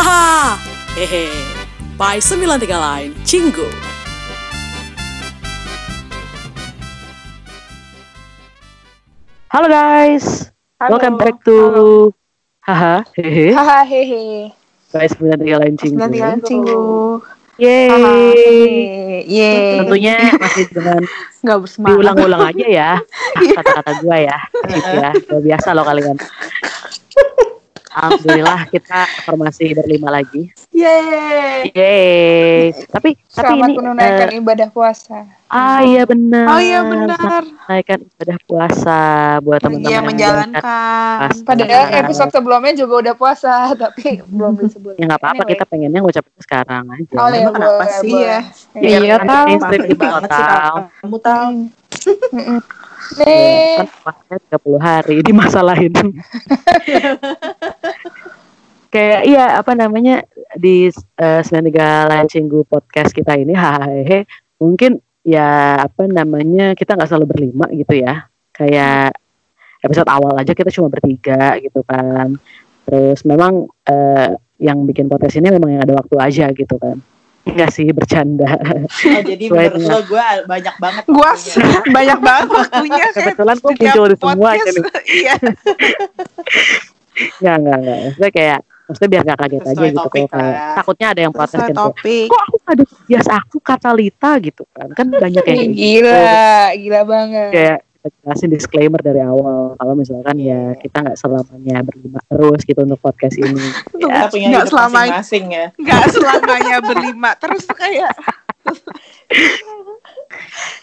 Haha, hehe. By 93 Line, Cinggu. Halo guys, Halo. welcome back to Haha, hehe, Hahaha hehe. guys 93 Line Cinggu. Nanti kan cinggu. Yeay. Yeay. Tentunya masih dengan nggak bersemangat. diulang-ulang aja ya kata-kata gua ya, gitu ya. Biasa loh kalian. Alhamdulillah kita formasi berlima lagi. Yeay. Yeay. Tapi tapi Selamat ini menunaikan eh, ibadah puasa. ah iya benar. Oh iya benar. Menunaikan ibadah puasa buat teman-teman Iya yang menjalankan. puasa. Padahal episode sebelumnya juga udah puasa, tapi belum disebut. Ya nggak apa-apa Anyway. kita pengennya ngucapin sekarang aja. Oh iya, kenapa sih ya? Iya, Iya, kan tahu. banget sih tahu. kamu tahu. Nih, kan puasanya 30 hari dimasalahin. Kayak iya apa namanya di uh, 93 Lain Cinggu podcast kita ini hahehe mungkin ya apa namanya kita nggak selalu berlima gitu ya. Kayak episode awal aja kita cuma bertiga gitu kan. Terus memang eh, yang bikin podcast ini memang yang ada waktu aja gitu kan enggak sih bercanda Oh, jadi menurut lo gue banyak banget. gua waktunya. banyak banget waktunya. kebetulan kok setiap muncul di semua aja nih Iya. Enggak, enggak, enggak. Maksudnya kayak, maksudnya biar gak kaget aja Sesuai gitu. topik Kalau kayak, ya. takutnya ada yang protes kan. topik. Kok aku ada bias aku kata Lita gitu kan. Kan banyak yang gitu. Gila, gila banget. Kayak jelasin disclaimer dari awal. Kalau misalkan ya kita nggak selamanya berlima terus gitu untuk podcast ini. Kita punya nggak hidup selama- masing-masing ya. Gak selamanya berlima terus kayak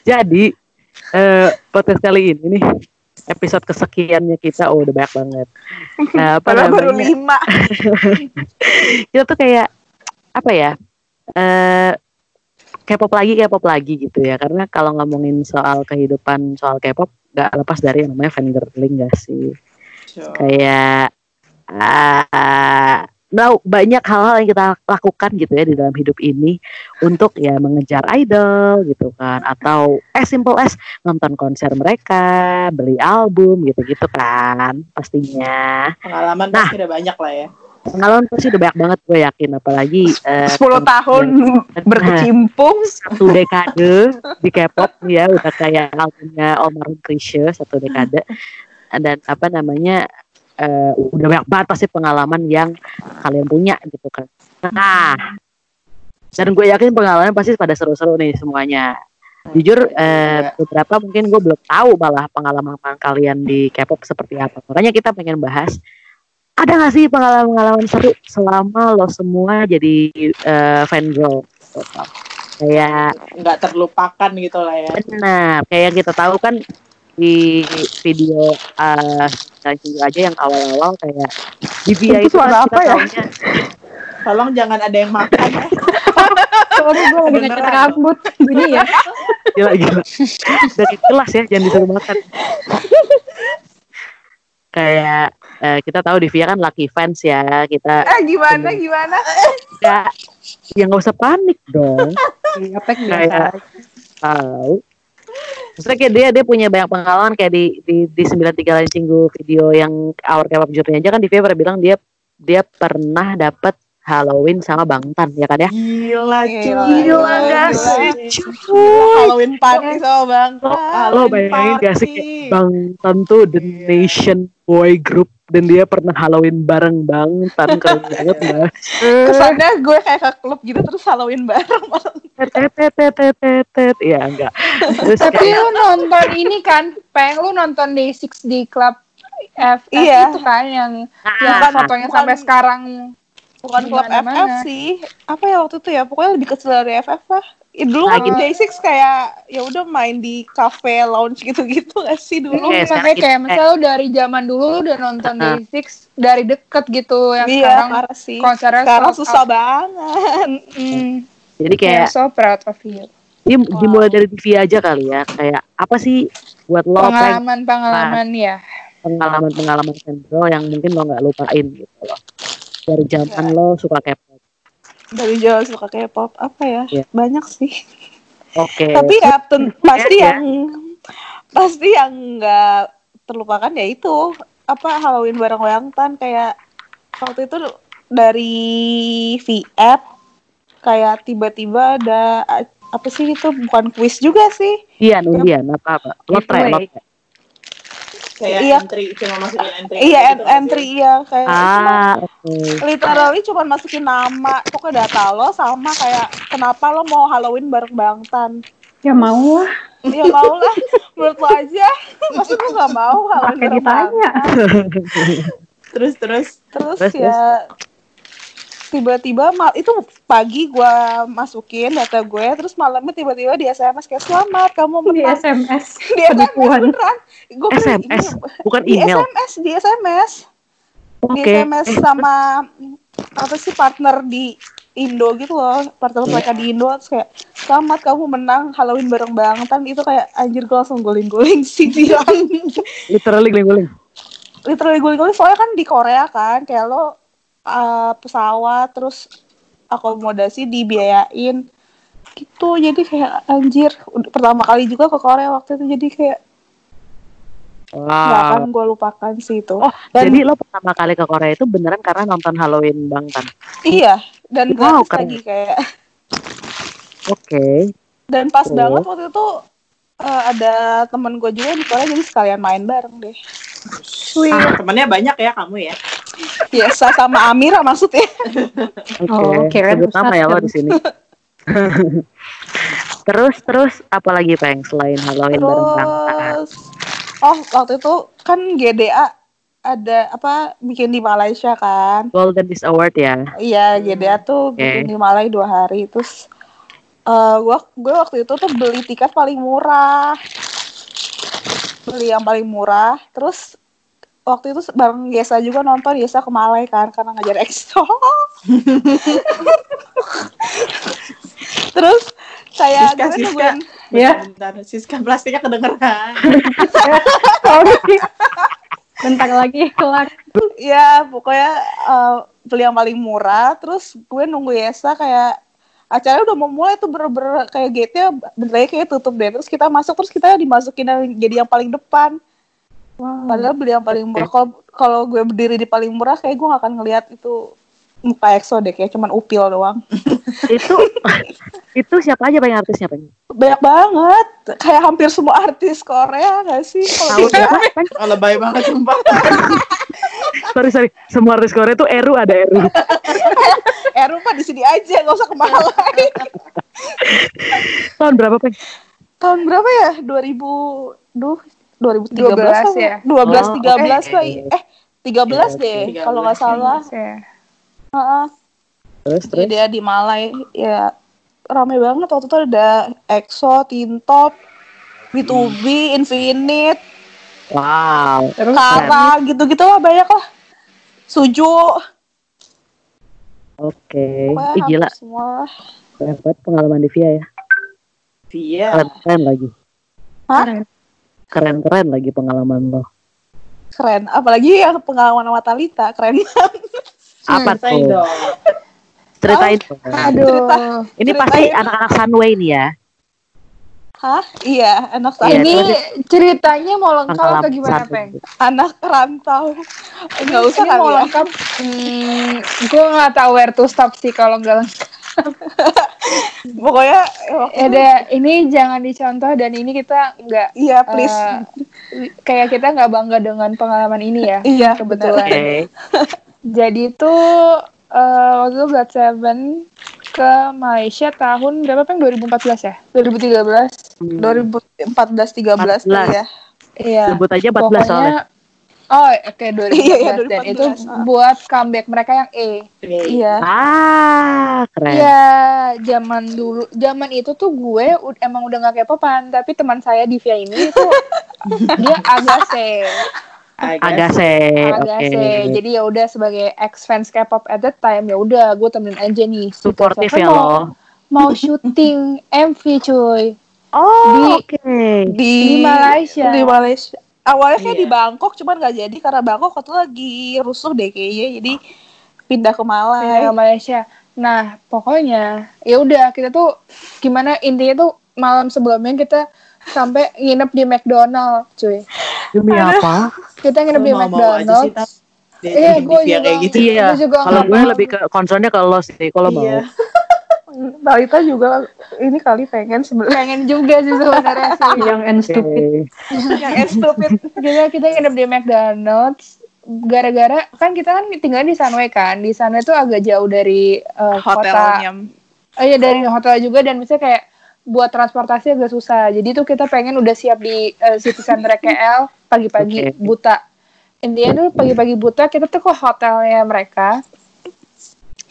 Jadi, eh, podcast kali ini nih, episode kesekiannya kita, oh udah banyak banget. Nah, apa padahal baru namanya? lima. kita tuh kayak apa ya eh K-pop lagi K-pop lagi gitu ya karena kalau ngomongin soal kehidupan soal K-pop nggak lepas dari yang namanya fangirling gak sih Sure. kayak ah, nah, banyak hal-hal yang kita lakukan gitu ya di dalam hidup ini untuk ya mengejar idol gitu kan atau as simple as nonton konser mereka beli album gitu-gitu kan pastinya Pengalaman Nah. pasti udah banyak lah ya. Pengalaman pasti udah banyak banget gue yakin. Apalagi eh, 10 tahun berkecimpung. satu dekade di K-pop ya udah kayak albumnya Almarhum Krisye satu dekade. Dan apa namanya eh, udah banyak banget pasti pengalaman yang kalian punya gitu kan. Nah dan gue yakin pengalaman pasti pada seru-seru nih semuanya. Jujur eh, beberapa mungkin gue belum tahu malah pengalaman kalian di K-pop seperti apa. Makanya kita pengen bahas ada gak sih pengalaman-pengalaman seru selama lo semua jadi eh, fangirl gitu. kayak nggak terlupakan gitu lah ya. Nah, kayak yang kita tahu kan di video uh, aja yang awal-awal kayak di Itu itu suara kan apa ya? taunya Tolong jangan ada yang makan ya. Sorry gue lagi ngecat rambut gini ya. gila gila. Dari kelas ya jangan disuruh makan. kayak eh, kita tahu di via kan lucky fans ya kita Eh gimana gimana? nggak ya nggak usah panik dong Iya, kayak tahu Maksudnya kayak dia dia punya banyak pengalaman kayak di di di 93 lain cinggu video yang Our K-pop Journey aja kan di Via pernah bilang dia dia pernah dapat Halloween sama Bangtan ya kan ya. Gila cuy. Gila, Gila gak sih, Halloween party sama Bang. Lo, lo Halloween bayangin gak sih party. kayak Bangtan tuh the Iya. nation boy group dan dia pernah Halloween bareng Bangtan keren banget lah. Kesannya gue kayak ke klub gitu terus Halloween bareng. Tetetetetetet ya enggak. Terus Tapi kayak lu nonton ini kan, peng lu nonton di 6D Club F Iya. itu kan yang Ah, yang bukan- fotonya bukan- sampai sekarang Bukan klub. FF sih. Apa ya waktu itu ya? Pokoknya lebih kecil dari FF lah. Dulu Nah, gitu. Day6 kayak ya udah main di cafe lounge gitu-gitu gak sih dulu? Sekarang makanya kita- kayak misalnya lu dari zaman dulu lu udah nonton. Day Six dari deket gitu yang iya, sekarang parah sih. konsernya Sekarang susah out. banget. Mm, jadi kayak kayak so proud of you. Dim, dimulai dari TV aja kali ya kayak apa sih buat lo Frank, Pengalaman-pengalaman ya. pengalaman-pengalaman sentro yang mungkin lo nggak lupain gitu loh dari zaman lo suka K-pop Dari jauh suka K-pop apa ya? Iya. Banyak sih. oke Tapi ya ten- pasti Ya, ya. yang pasti yang nggak terlupakan ya itu apa Halloween bareng Wayangtan kayak waktu itu dari VF kayak tiba-tiba ada apa sih itu bukan kuis juga sih Undian, undian apa apa. Lotre, Giveaway. Kayak Iya. entry cuma masukin entry. iya gitu entry sih? iya kayak cuma Ah, oke. literally cuma masukin nama pokoknya data lo sama kayak kenapa lo mau Halloween bareng Bangtan Ya mau lah, ya mau lah menurut lo aja masa gue gak mau Halloween pakai bareng ditanya. Terus terus terus, Terus, ya tiba-tiba mal itu pagi gua masukin data gue terus malamnya tiba-tiba di SMS kayak selamat kamu Di menang SMS. di SMS penipuan. beneran gue SMS, bukan di email. SMS di SMS di Oke. SMS sama apa sih partner di Indo gitu loh partner Iya. mereka di Indo terus kayak selamat kamu menang Halloween bareng Bangtan itu kayak anjir gue langsung guling-guling sih dia Literally guling-guling. literally guling-guling soalnya kan di Korea kan kayak lo uh, pesawat terus akomodasi dibiayain gitu jadi kayak anjir udah- pertama kali juga ke Korea waktu itu jadi kayak nggak akan Wow. gue lupakan sih itu Oh, Dan- jadi lo pertama kali ke Korea itu beneran karena nonton Halloween Bang Tan. iya dan Wow, gratis keren. lagi kayak Oke. dan pas Oh. banget waktu itu uh, ada temen gue juga di Korea jadi sekalian main bareng deh Ah, temennya banyak ya kamu ya. Biasa sama Amira maksudnya Oke. Oh, nama Ustadz ya lo di sini. terus terus apa lagi Peng selain Halloween bareng Bang Tan? terus oh waktu itu kan GDA ada apa bikin di Malaysia kan Golden Disc Award ya. Iya, GDA tuh Oke. bikin di Malai dua hari. Terus eh gua gue waktu itu tuh beli tiket paling murah. Beli yang paling murah. Terus waktu itu bareng Yesa juga nonton Yesa ke Malai kan karena ngajar EXO. Terus saya Siska, gue Siska. nungguin Ya. Bentar, Siska plastiknya kedengeran. Bentar lagi kelar. ya pokoknya eh, beli yang paling murah terus gue nunggu Yesa kayak acaranya udah mau mulai tuh bener-bener kayak gate-nya bentar lagi kayak tutup deh terus kita masuk terus kita dimasukin yang, jadi yang paling depan padahal beli yang paling murah kalau kalau gue berdiri di paling murah kayak gue gak akan ngelihat itu muka EXO deh kayak cuman upil doang itu itu siapa aja Peng artisnya Peng? banyak banget kayak hampir semua artis Korea gak sih kalau siapa? Oh, lebay banget sumpah. Sorry sorry. Semua artis Korea tuh Eru ada Eru. Eru mah di sini aja gak usah ke Malai Tahun berapa Peng? tahun berapa ya 2000 duh 2013 12 apa? ya? 12 Oh, 13 oke. Pak. eh 13 deh 13, kalau nggak salah Ya. Heeh. Terus Jadi terus. dia di Malai ya rame banget waktu itu ada EXO, Tintop, B2B, Infinite, Wow. Kara gitu-gitu lah banyak lah. Suju, Oke. Ih gila. semua. lah. Banyak banget pengalaman di Via ya. Iya. Keren-keren lagi. Hah? Keren-keren lagi pengalaman lo. Keren. Apalagi yang pengalaman sama Talita, keren banget. Apa Ceritain tuh? dong. Ceritain dong. Aduh. Ini ceritain. pasti anak-anak Sunway nih ya. Hah? Iya, anak Iya, Ini ceritanya mau lengkap atau gimana, Sunway. Peng? anak rantau. Enggak usah kali mau ya. lengkap. Hmm, gue nggak tahu where to stop sih kalau nggak lengkap. Pokoknya eh, Ya deh, ini jangan dicontoh dan ini kita nggak Iya, please. eh, kayak kita nggak bangga dengan pengalaman ini ya. iya, kebetulan. Oke. Jadi itu eh, waktu itu Blood Seven ke Malaysia tahun berapa peng 2014 ya? 2013. Hmm. 2014 13 tuh 14. ya. Iya. Sebut aja 14 soalnya. Oh, oke 2014 Iya, iya, dan 2014, itu ah. buat comeback mereka yang E. Iya. Ah, keren. Iya, zaman dulu, zaman itu tuh gue ud- emang udah gak kepopan, tapi teman saya di Via ini itu dia agak C, Agak se. agak Oke. C. Jadi ya udah sebagai ex fans K-pop at that time ya udah gue temenin aja nih. Suportif K-pop ya mau, lo. Mau syuting MV cuy Oh, Di- oke. Di, di Malaysia. Di Malaysia. Awalnya kayak Iya. di Bangkok, cuman nggak jadi karena Bangkok waktu lagi rusuh deh kayaknya. Jadi pindah ke Malai. Pindah ke Malaysia. Nah, pokoknya ya udah kita tuh gimana intinya tuh malam sebelumnya kita sampai nginep di McDonald, cuy. Demi apa? Kita nginep di McDonald. Iya, gue yang kayak juga. gitu. Iya. Juga Kalau gue lebih ke concernnya ke lo sih, kalau mau. Talita juga ini kali pengen sebenarnya pengen juga sih sebenarnya sih. Young and stupid. Yang stupid. kita kita nginep di McDonald's gara-gara kan kita kan tinggal di Sunway kan di sana tuh agak jauh dari eh, kota Hotelnya. oh iya dari hotel juga dan misalnya kayak buat transportasi agak susah jadi tuh kita pengen udah siap di eh, city center KL pagi-pagi Oke. buta intinya tuh pagi-pagi buta kita tuh ke hotelnya mereka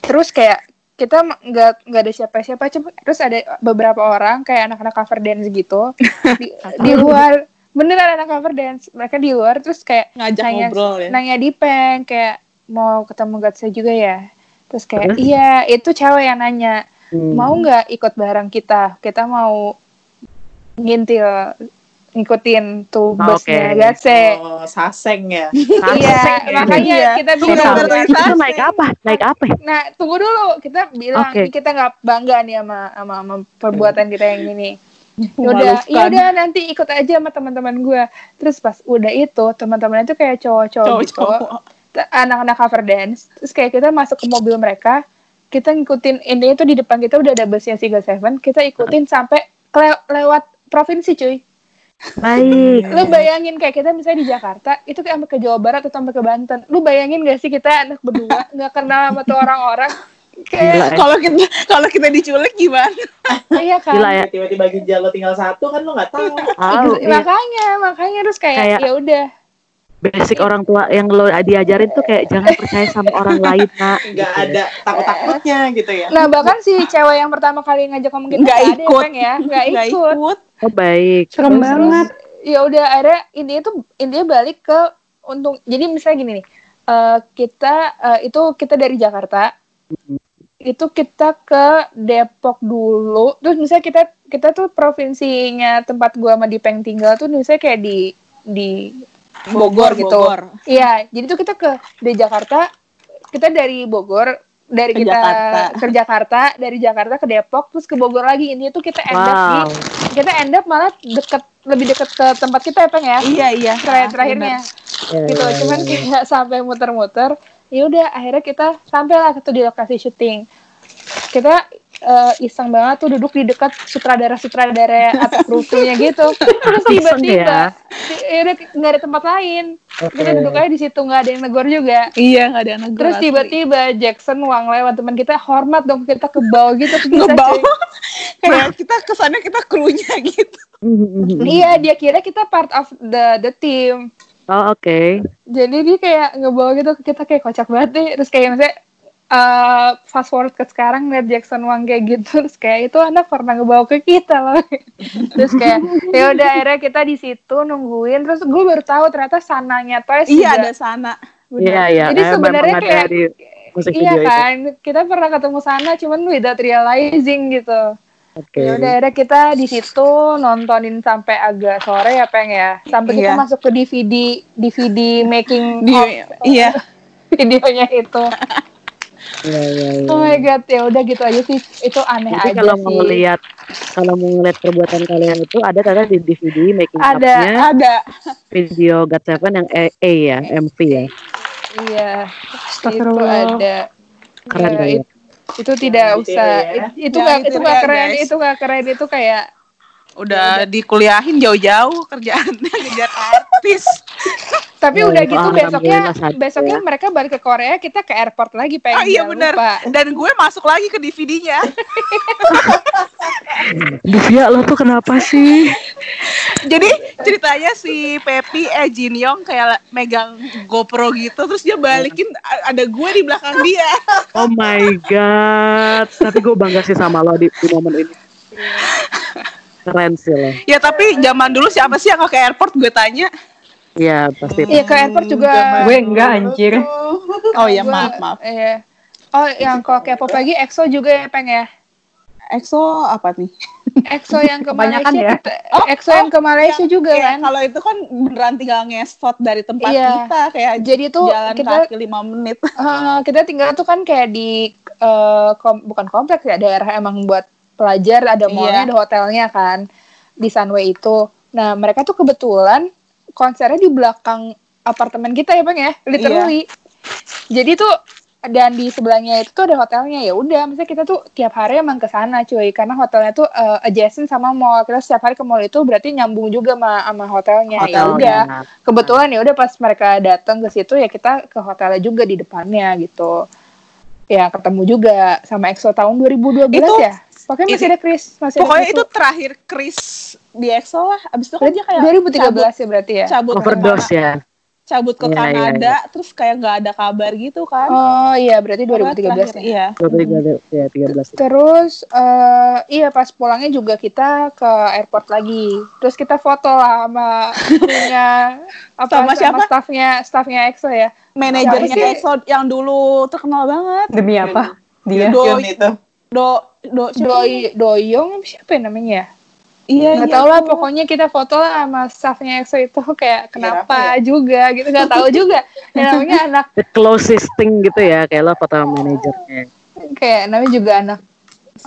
terus kayak kita nggak nggak ada siapa-siapa cuma terus ada beberapa orang kayak anak-anak cover dance gitu di, di luar beneran anak cover dance mereka di luar terus kayak Ngajak nanya, ngobrol ya. nanya di peng kayak mau ketemu Gatsa juga ya terus kayak Terus? iya itu cewek yang nanya Hmm. mau nggak ikut bareng kita kita mau ngintil ngikutin tuh Ah, busnya oke. Gatse Oh, saseng ya. iya Saseng ya. makanya Iya. kita Tunggu, bilang tunggu. Itu naik apa? Naik apa? Nah, tunggu dulu. Kita bilang ini kita nggak bangga nih sama, sama, sama perbuatan kita yang ini. Yaudah, Memalukan. yaudah nanti ikut aja sama teman-teman gue. Terus pas udah itu, teman-teman itu kayak cowok-cowok gitu, anak-anak cover dance. Terus kayak kita masuk ke mobil mereka, kita ngikutin intinya itu di depan kita udah ada busnya Siga Seven, kita ikutin sampai kele- lewat provinsi cuy. Baik. Lu bayangin kayak kita misalnya di Jakarta, itu kayak sampai ke Jawa Barat atau sampai ke Banten. Lu bayangin gak sih kita anak berdua nggak kenal sama tuh orang-orang? Kayak ya. Kalau kita kalau kita diculik gimana? iya kan. Gila ya. Tiba-tiba ginjal lo tinggal satu kan lo nggak tahu. Iya, iya. makanya makanya terus kayak, Kayak- ya udah Basic orang tua yang lo diajarin tuh kayak jangan percaya sama orang lain, Nak. Nggak Gitu. ada takut-takutnya gitu ya. nah bahkan si cewek yang pertama kali ngajak ngomong kita Nggak nggak ada ya, ikut. Peng, ya nggak Nggak ikut ikut. Oh, baik. Serem Terus- banget. ya udah akhirnya intinya tuh intinya balik ke untung jadi misalnya gini nih eh, kita eh, itu kita dari Jakarta itu kita ke Depok dulu terus misalnya kita kita tuh provinsinya tempat gua sama Dipeng tinggal tuh misalnya kayak di di Bogor, gitu Bogor. Iya, jadi tuh kita ke dari Jakarta, kita dari Bogor, dari Ke kita Jakarta. ke Jakarta, dari Jakarta ke Depok, terus ke Bogor lagi. Ini tuh kita end up di, Wow. Kita end up malah deket lebih deket ke tempat kita ya, Peng ya. Iya iya. Terakhir terakhirnya Ya, gitu. ya, Cuman ya. kayak sampai muter-muter, ya udah akhirnya kita sampailah ke tuh di lokasi syuting. Kita eh, iseng banget tuh duduk di dekat sutradara-sutradara atau krunya gitu. Terus tiba-tiba, nggak ada tempat lain. Oke. Kita duduk aja di situ nggak ada yang negor juga. Iya nggak ada yang negur Terus tiba-tiba Jackson uang lewat teman kita hormat dong kita ke bawah gitu ngebawa cuy. kayak kita kesannya kita krunya gitu. Iya dia kira kita part of the the team. Oh, oke. Jadi dia kayak ngebawa gitu kita kayak kocak banget deh. Terus kayak misalnya eh, fast forward ke sekarang liat Jackson Wang kayak gitu terus kayak itu anak pernah ngebawa ke kita loh terus kayak ya udah akhirnya kita di situ nungguin terus gue baru tahu ternyata sananya Twice Iya juga. ada sana. Bener. Iya, iya. jadi Eh, sebenarnya kayak iya video itu. kan kita pernah ketemu sana cuman without realizing gitu Oke. ya udah akhirnya kita di situ nontonin sampai agak sore ya peng ya sampai kita Iya. masuk ke DVD DVD making Di, of iya. videonya itu Iya, iya, iya. oh my god ya udah gitu aja sih itu aneh Jadi aja kalau sih mau lihat kalau mau ngeliat perbuatan kalian itu ada ternyata di DVD making Ada. up-nya Ada. video God Seven yang E, E ya, MV ya. iya itu ada Keren Ya, kali ya. it- itu tidak Jangan usah ditiru ya. it- itu nggak itu ditiru nggak ya, keren guys. itu nggak keren itu kayak Udah dikuliahin jauh-jauh kerjaannya ngejar artis. tapi Oh, udah gitu alhamdulillah besoknya besoknya ya. mereka balik ke Korea kita ke airport lagi pengen Oh iya benar. lupa. Dan gue masuk lagi ke DVD-nya. Divya lo tuh kenapa sih? Jadi ceritanya si Pepi eh Jin Yong kayak megang GoPro gitu terus dia balikin ada gue di belakang dia. Oh my god. Tapi gue bangga sih sama lo di, di momen ini. Keren sih lo. Ya tapi zaman dulu siapa sih yang ke airport gue tanya. Iya pasti. Iya ke airport juga Gue enggak anjir. Oh ya maaf maaf. Iya. Oh yang kalau K-pop lagi EXO juga ya peng ya. EXO apa nih? EXO yang ke Kebanyakan Malaysia. ya. kita- EXO yang ke Malaysia juga Iya, kan. Kalau itu kan beneran tinggal nge-spot dari tempat Iya. kita kayak Jadi tuh jalan kita kaki lima menit. eh, kita tinggal tuh kan kayak di eh, kom- bukan kompleks ya daerah emang buat pelajar ada mallnya Iya. ada hotelnya kan di Sunway itu. Nah mereka tuh kebetulan konsernya di belakang apartemen kita ya bang ya? Literally. jadi tuh dan di sebelahnya itu tuh ada hotelnya. Ya udah misalnya kita tuh tiap hari emang ke sana cuy. Karena hotelnya tuh eh, adjacent sama mall. Kita setiap hari ke mall itu berarti nyambung juga sama sama hotelnya. Ya Hotelnya. udah. Kebetulan ya udah pas mereka datang ke situ ya kita ke hotelnya juga di depannya gitu. Ya ketemu juga sama EXO tahun 2012 Itu- ya pokoknya masih ada Chris masih ada Pokoknya Chris itu terakhir Chris di EXO lah. Abis itu kan dia kayak 2013 ya berarti ya cabut, cabut ke overdose ya cabut ke Iya, iya, Kanada, terus kayak nggak ada kabar gitu kan. oh iya berarti Pokoknya 2013 terakhir, ya Iya. 2013 ya 13 Terus eh iya pas pulangnya juga kita ke airport lagi. Terus kita foto lah sama punya apa Sama siapa? staffnya staffnya EXO ya. Manajernya? EXO yang dulu terkenal banget. Demi apa? Dia. Do, Yun itu. Do, do? Doi Doyong siapa ya namanya ya? Iya, Nggak iya. tahu lah pokoknya kita foto lah sama staffnya EXO itu kayak kenapa apa juga gitu nggak tahu juga. Dan namanya anak the closest thing gitu ya kayak lo foto sama manajernya kayak namanya juga anak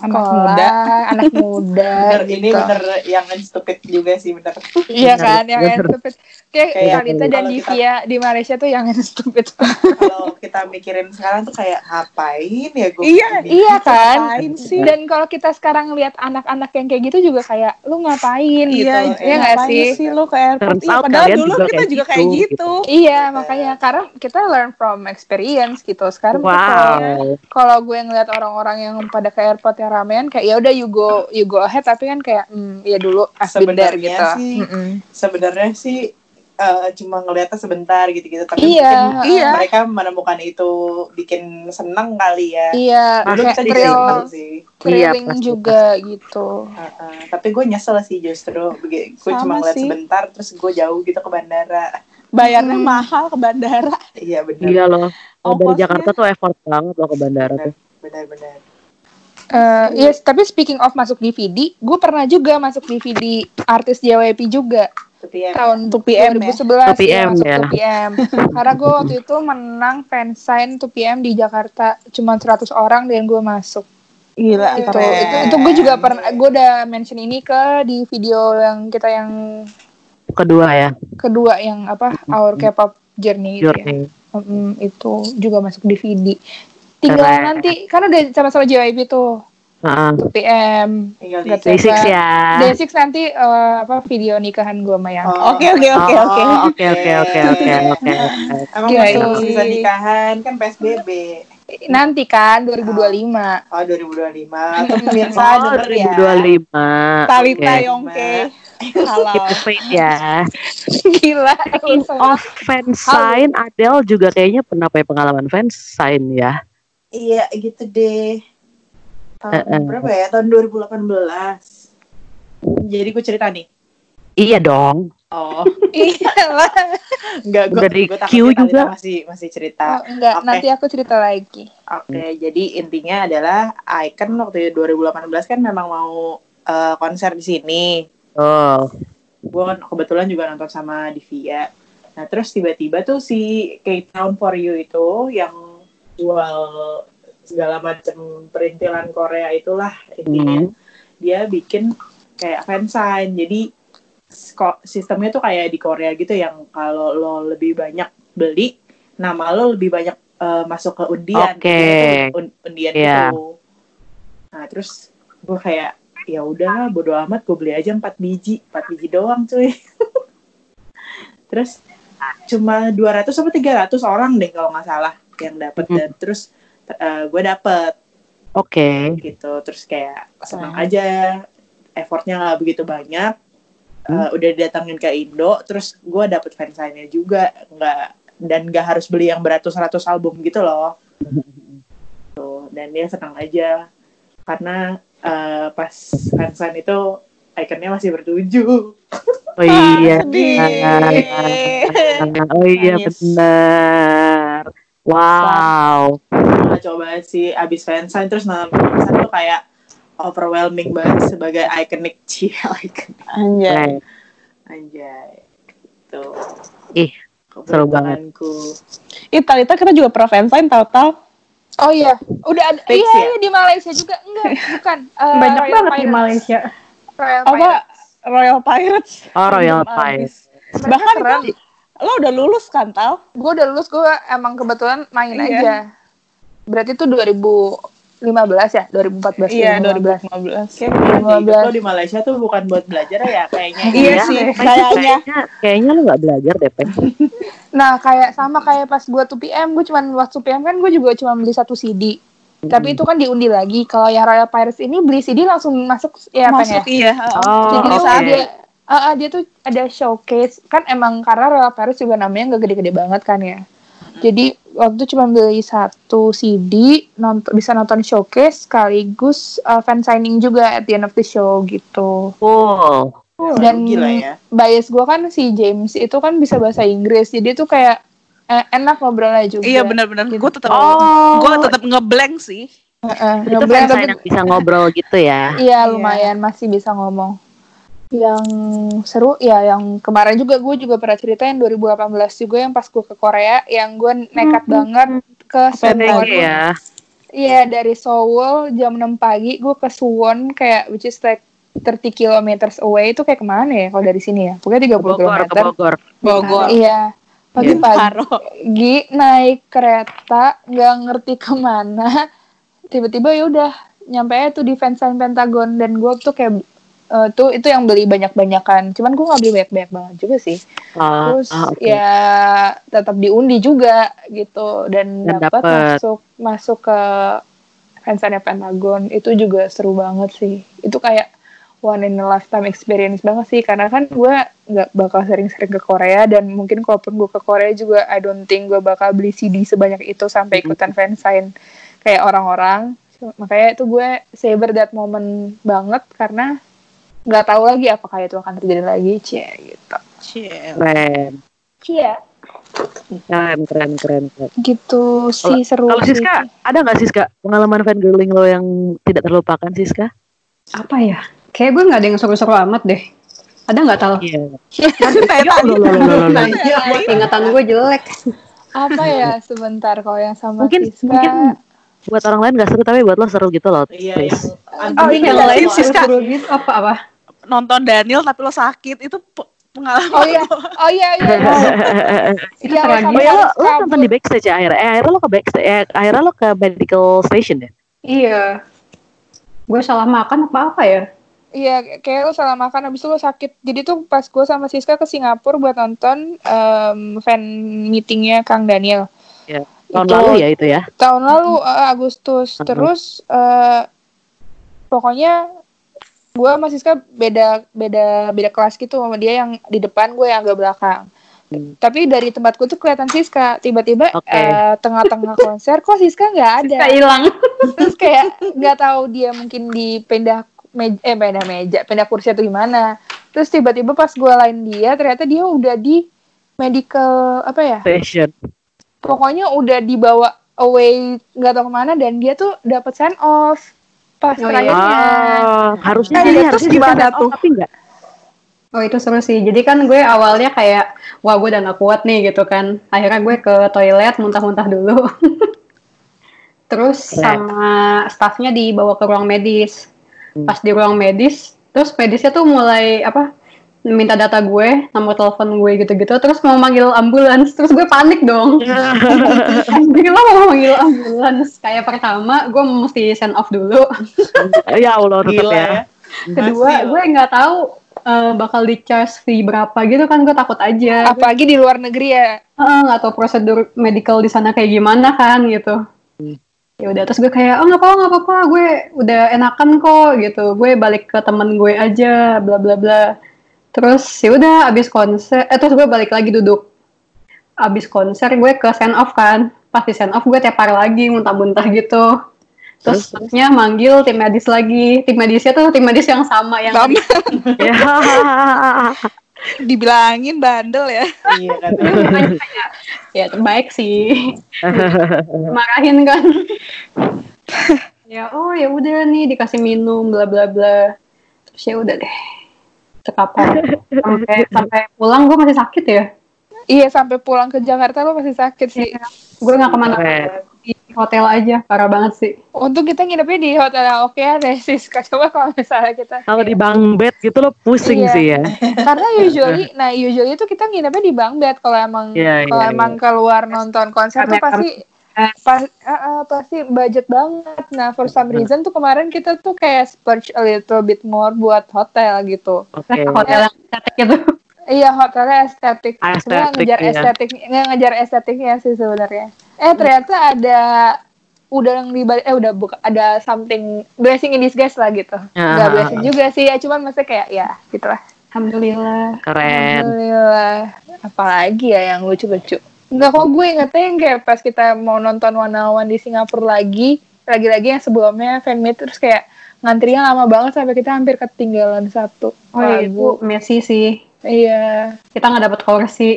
Anak sekolah, muda. anak muda. Bener, ini gitu. bener yang stupid juga sih bener. Iya Bener, kan, yang bener. stupid. Kayak Kayak Kalita dan Divya di Malaysia tuh yang stupid. Kalau kita mikirin sekarang tuh kayak ngapain ya gue Iya, iya kan? Ngapain sih? Dan kalau kita sekarang lihat anak-anak yang kayak gitu juga kayak lu ngapain gitu. Iya, Iya nggak ngapain sih? sih lu ke airport? Iya, padahal dulu juga kita kayak juga kayak gitu, gitu. Iya, makanya karena kita learn from experience gitu. Sekarang wow kalau gue ngeliat orang-orang yang pada ke airport yang ramean kayak ya udah you go you go ahead tapi kan kayak hmm, ya dulu Sebenarnya gitu. sih, Mm-mm. sebenarnya sih eh, cuma ngeliatnya sebentar gitu-gitu tapi Iya, mungkin iya. mereka menemukan itu bikin seneng kali ya. Iya, Dulu thrill, seneng sih. thrilling Iya, pasti, juga gitu. Heeh, tapi gue nyesel sih justru gue cuma ngeliat sih. sebentar terus gue jauh gitu ke bandara Bayarnya Hmm. mahal ke bandara. iya benar iya loh kalau dari. Jakarta tuh effort banget loh ke bandara tuh benar-benar Eh, yes, tapi speaking of masuk DVD, gue pernah juga masuk DVD artis JYP juga ya tahun 2PM ya? 2011 2PM masuk ya. 2PM. Karena gue waktu itu menang fansign 2PM di Jakarta, cuma 100 orang dan gue masuk. Gila, Itu, keren. itu, itu gue juga pernah, gue udah mention ini ke di video yang kita yang kedua ya kedua yang apa Our K-pop Journey, itu ya. journey Mm, itu juga masuk DVD. Tinggal Keren. nanti kan udah sama-sama JYP tuh Heeh. 2PM. tinggal di Nggak Day six Coba. ya Day six nanti eh, apa video nikahan gue sama yang Oh, Oke, oke, oke, Oh, oke. oke oke oke oke oke Emang masih bisa nikahan kan PSBB. nanti kan 2025. Oh 2025. Tuh pemirsa Oh, denger ya. 2025 Talita Oke. Yongke. Faith ya Gila. Speaking of fansign Adele juga kayaknya pernah punya pengalaman fansign ya Iya gitu deh. Tahun Eh, eh. berapa ya? Tahun 2018. Jadi gue cerita nih. Iya dong Oh, Iya lah. enggak gue queue takutnya juga. Masih masih Oh, cerita. enggak, Oke. nanti aku cerita lagi. Oke, jadi intinya adalah Icon waktu 2018 kan memang mau eh, konser di sini. Oh Gue kan kebetulan juga nonton sama Divya. Nah, terus tiba-tiba tuh si Cape Town for You itu yang jual segala macam perintilan Korea itulah intinya. Hmm. Dia bikin kayak fansign. Jadi sistemnya tuh kayak di Korea gitu yang kalau lo lebih banyak beli, nama lo lebih banyak eh, masuk ke undian. Itu un- undian Iya. gitu. Nah, terus gue kayak ya udah bodo amat gue beli aja 4 biji, 4 biji doang cuy. terus cuma 200 sampai 300 orang deh kalau nggak salah yang dapet Mhm. dan terus gue dapet. Oke. Gitu terus kayak senang aja effortnya nggak begitu banyak. Hmm. Eh, udah didatangin ke Indo terus gue dapet fansign-nya juga. Nggak dan nggak harus beli yang beratus-ratus album gitu loh. Tuh dan dia senang aja. Karena eh, pas fansign itu ikonnya masih bertujuh Oh iya. Sedih. Oh iya benar Wow Nah, coba sih abis fansign terus nonton fansign tuh kayak overwhelming banget sebagai iconic cie icon Anjay. Anjay tuh Ih, seru banget. Keberuntunganku. Ih, Talita kita juga pernah fansign tahu-tahu. Oh iya, udah ada. Fix iya, ya? iya di Malaysia juga. Enggak, bukan. Eh, Banyak Royal banget di Pirates. Malaysia. Royal Apa Pirates. Royal Pirates. Oh Royal Pirates. Bahkan itu lo udah lulus kan Tal? Gue udah lulus, gue emang kebetulan main Iya. aja. Berarti itu 2015 ya? 2014 Iya 2015. 2015. Kayak beneran deh, 15. lo di Malaysia tuh bukan buat belajar ya kayaknya. Iya sih, kayaknya. Kayaknya kayaknya lu nggak belajar deh, Pen. Nah, kayak sama kayak pas gue 2PM, gue cuman waktu 2PM kan gue juga cuma beli satu CD. Tapi itu kan diundi lagi. Kalau yang Royal Pirates ini beli CD langsung masuk ya apa Masuk ya? iya. Oh, Jadi oke. saat dia ah, ah, dia tuh ada showcase kan emang karena Royal Paris juga namanya nggak gede-gede banget kan ya. Jadi waktu itu cuma beli satu CD, nonton bisa nonton showcase sekaligus uh, fan signing juga at the end of the show gitu. Cool. Dan Gila ya. bias gue kan si James itu kan bisa bahasa Inggris, jadi tuh kayak eh, enak ngobrolnya juga. Iya benar-benar. Gue tetap Oh. gue tetap ngeblank sih. Heeh, Itu ngeblank tapi bisa ngobrol gitu ya. Iya lumayan masih bisa ngomong. Yang seru ya yang kemarin juga gue juga pernah ceritain 2018 juga yang pas gue ke Korea yang gue nekat banget ke. PTG ya. Iya dari Seoul jam 6 pagi gue ke Suwon kayak which is like 30 kilometers away itu kayak ke mana ya kalau dari sini ya? Pokoknya 30 Ke Bogor, ke kilometer. Bogor. Bogor. Iya. Pagi-pagi Haro. naik kereta nggak ngerti ke mana tiba-tiba ya udah nyampe tuh di fansign Pentagon dan gue tuh kayak eh, tuh itu yang beli banyak-banyakan. Cuman gue nggak beli banyak-banyak banget juga sih. Ah, terus ah, oke. ya tetap diundi juga gitu. Dan, Dan dapat masuk masuk ke fansign Pentagon itu juga seru banget sih. Itu kayak one in a lifetime experience banget sih. Karena kan gue nggak bakal sering-sering ke Korea. Dan mungkin kalaupun gue ke Korea juga I don't think gue bakal beli CD sebanyak itu sampai ikutan fansign kayak orang-orang. Makanya itu gue savor that moment banget. Karena nggak tahu lagi apakah itu akan terjadi lagi cie gitu Cie. Keren. cie Keren, keren, keren, keren. gitu sih seru Kalau. Siska, ada nggak Siska pengalaman fangirling lo yang tidak terlupakan Siska? Apa ya? Kayak gue nggak ada yang seru-seru amat deh. Ada nggak tahu? Iya. Iya, ingatan gue jelek. apa ya sebentar kalau yang sama Mungkin Siska mungkin buat orang lain nggak seru tapi buat lo seru gitu loh. Iya, yang Oh, iya, Yang lain Siska. seru-seru gitu apa-apa? Nonton Daniel tapi lo sakit itu pe- pengalaman. oh iya oh iya iya Itu Iya, tragis. Oh ya lo, lo Kabur. nonton di backstage ya akhirnya? Eh akhirnya lo ke backstage, eh, akhirnya lo ke medical station ya? Iya. Gue salah makan apa apa ya? Iya, kayak lo salah makan habis itu lo sakit. Jadi tuh pas gue sama Siska ke Singapura buat nonton em, fan meetingnya Kang Daniel. Iya. Tahun Itu- lalu ya itu ya? Tahun lalu eh, Agustus. Mhm. Terus eh, pokoknya gue sama Siska beda beda beda kelas gitu sama dia yang di depan gue yang agak belakang. Hmm. Tapi dari tempat gue tuh kelihatan Siska. Tiba-tiba Oke. eh, tengah-tengah konser kok Siska nggak ada. Kayak hilang. terus kayak nggak tahu dia mungkin dipindah meja eh pindah meja pindah kursi atau gimana terus tiba-tiba pas gue lain dia ternyata dia udah di medical apa ya Station. pokoknya udah dibawa away nggak tahu ke mana dan dia tuh dapat send off pas Oh, iya. terakhirnya Ah, harusnya sih, terus harusnya gimana bisa tuh? tapi enggak. Oh itu seru sih. Jadi kan gue awalnya kayak, wah gue udah gak kuat nih gitu kan. Akhirnya gue ke toilet muntah-muntah dulu. terus Keren. sama staffnya dibawa ke ruang medis. Hmm. Pas di ruang medis, terus medisnya tuh mulai apa? Minta data gue, nomor telepon gue gitu-gitu, terus mau manggil ambulans, terus gue panik dong. Anjir lo mau manggil ambulans. Kayak pertama, gue mesti send off dulu. ya Allah tetap Gila ya. ya. Kedua, Masih gue nggak tahu eh, bakal di charge fee berapa gitu kan, gue takut aja. apalagi di luar negeri ya nggak tahu prosedur medical di sana kayak gimana kan gitu. Ya udah terus gue kayak oh nggak apa-apa nggak apa-apa gue udah enakan kok gitu. Gue balik ke temen gue aja bla bla bla. Terus ya udah abis konser eh terus gue balik lagi duduk. Abis konser gue ke send off kan. Pas di send off gue tepar lagi muntah-muntah gitu. Terus Terus, terusnya manggil tim medis lagi. Tim medisnya tuh tim medis yang sama yang Sama. Ya. Dibilangin bandel ya. Iya kan. ya terbaik sih. marahin kan ya oh ya udah nih dikasih minum bla bla bla terus ya udah deh cekapan sampai sampai pulang gue masih sakit ya iya sampai pulang ke Jakarta lo masih sakit sih. Gue nggak ke mana di hotel aja, parah banget sih. Untung kita nginepnya di hotel yang oke ya deh Siska. Coba kalau misalnya kita Kalau di bang bed gitu lo pusing Iya. sih ya. karena usually nah usually itu kita nginepnya di bang bed kalau emang Iya, kalau iya, emang keluar nonton konser tuh Karena- pasti pas, ah, ah, pasti budget banget nah for some reason tuh kemarin kita tuh kayak splurge a little bit more buat hotel gitu Oke. Hotel yang estetik gitu. iya hotelnya estetik Ah, sebenarnya ngejar iya. estetik nggak ngejar estetiknya sih sebenarnya eh ternyata ada udah yang di eh udah buka ada something blessing in disguise lah gitu nggak Ah. blessing juga sih ya cuman maksudnya kayak ya gitulah Alhamdulillah. Keren. Alhamdulillah. Apalagi ya yang lucu-lucu. Enggak kok gue ingetnya yang kayak pas kita mau nonton Wanawan di Singapura lagi, lagi-lagi yang sebelumnya fanmeet terus kayak ngantrinya lama banget sampai kita hampir ketinggalan satu Oh iya, itu lagu. Messi sih. Iya. Kita nggak dapet kursi.